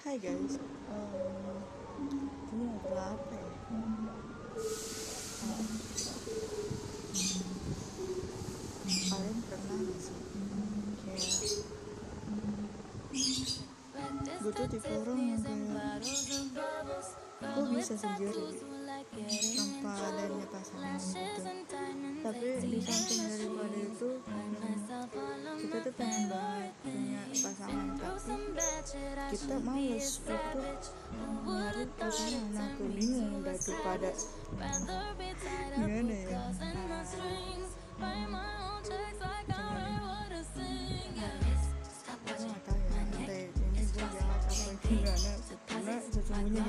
Hai guys, um, ini ngobrol apa ya? Kalian pernah gak sih? Kayak gue tuh tipe orang yang kayak gue bisa sendiri tanpa adanya pasangan gitu. Tapi di samping daripada kita males untuk nyari pasangan aku bingung udah tuh pada gimana ya aku nggak tahu ya nanti ini gue jahat apa gimana karena sesungguhnya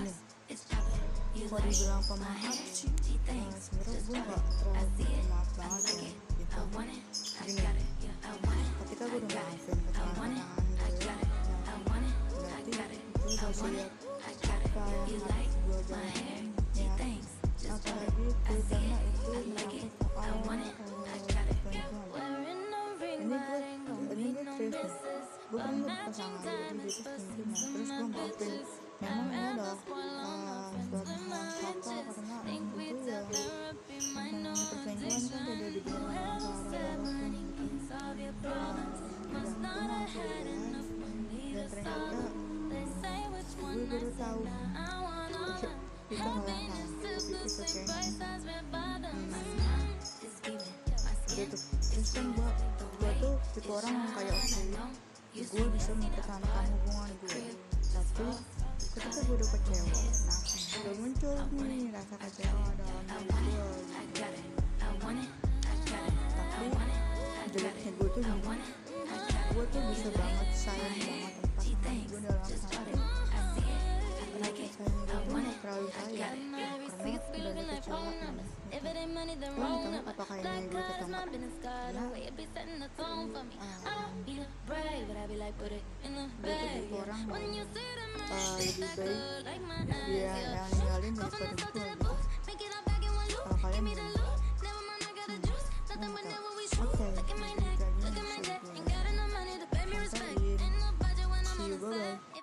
gini kalau dibilang pemaaf sih uh, sebenarnya gue nggak terlalu pemaaf maafin memang ini adalah uh, suatu hal fatal karena itu ya namanya perselingkuhan kan tidak dibilang salah baru tahu kita ngelawan tapi itu kayak gitu kan gue gue tuh tipe orang yang kayak oke gue bisa mempertahankan hubungan gue tapi ketika gue udah kecewa nah udah muncul nih rasa kecewa dalam diri gue tapi jeleknya gue tuh gue tuh bisa banget sayang banget Uang apa kalian yang Ini Bagi orang uh, Lebih baik Dia yang ninggalin daripada gue gitu Kalau kalian Oke. See you, bye-bye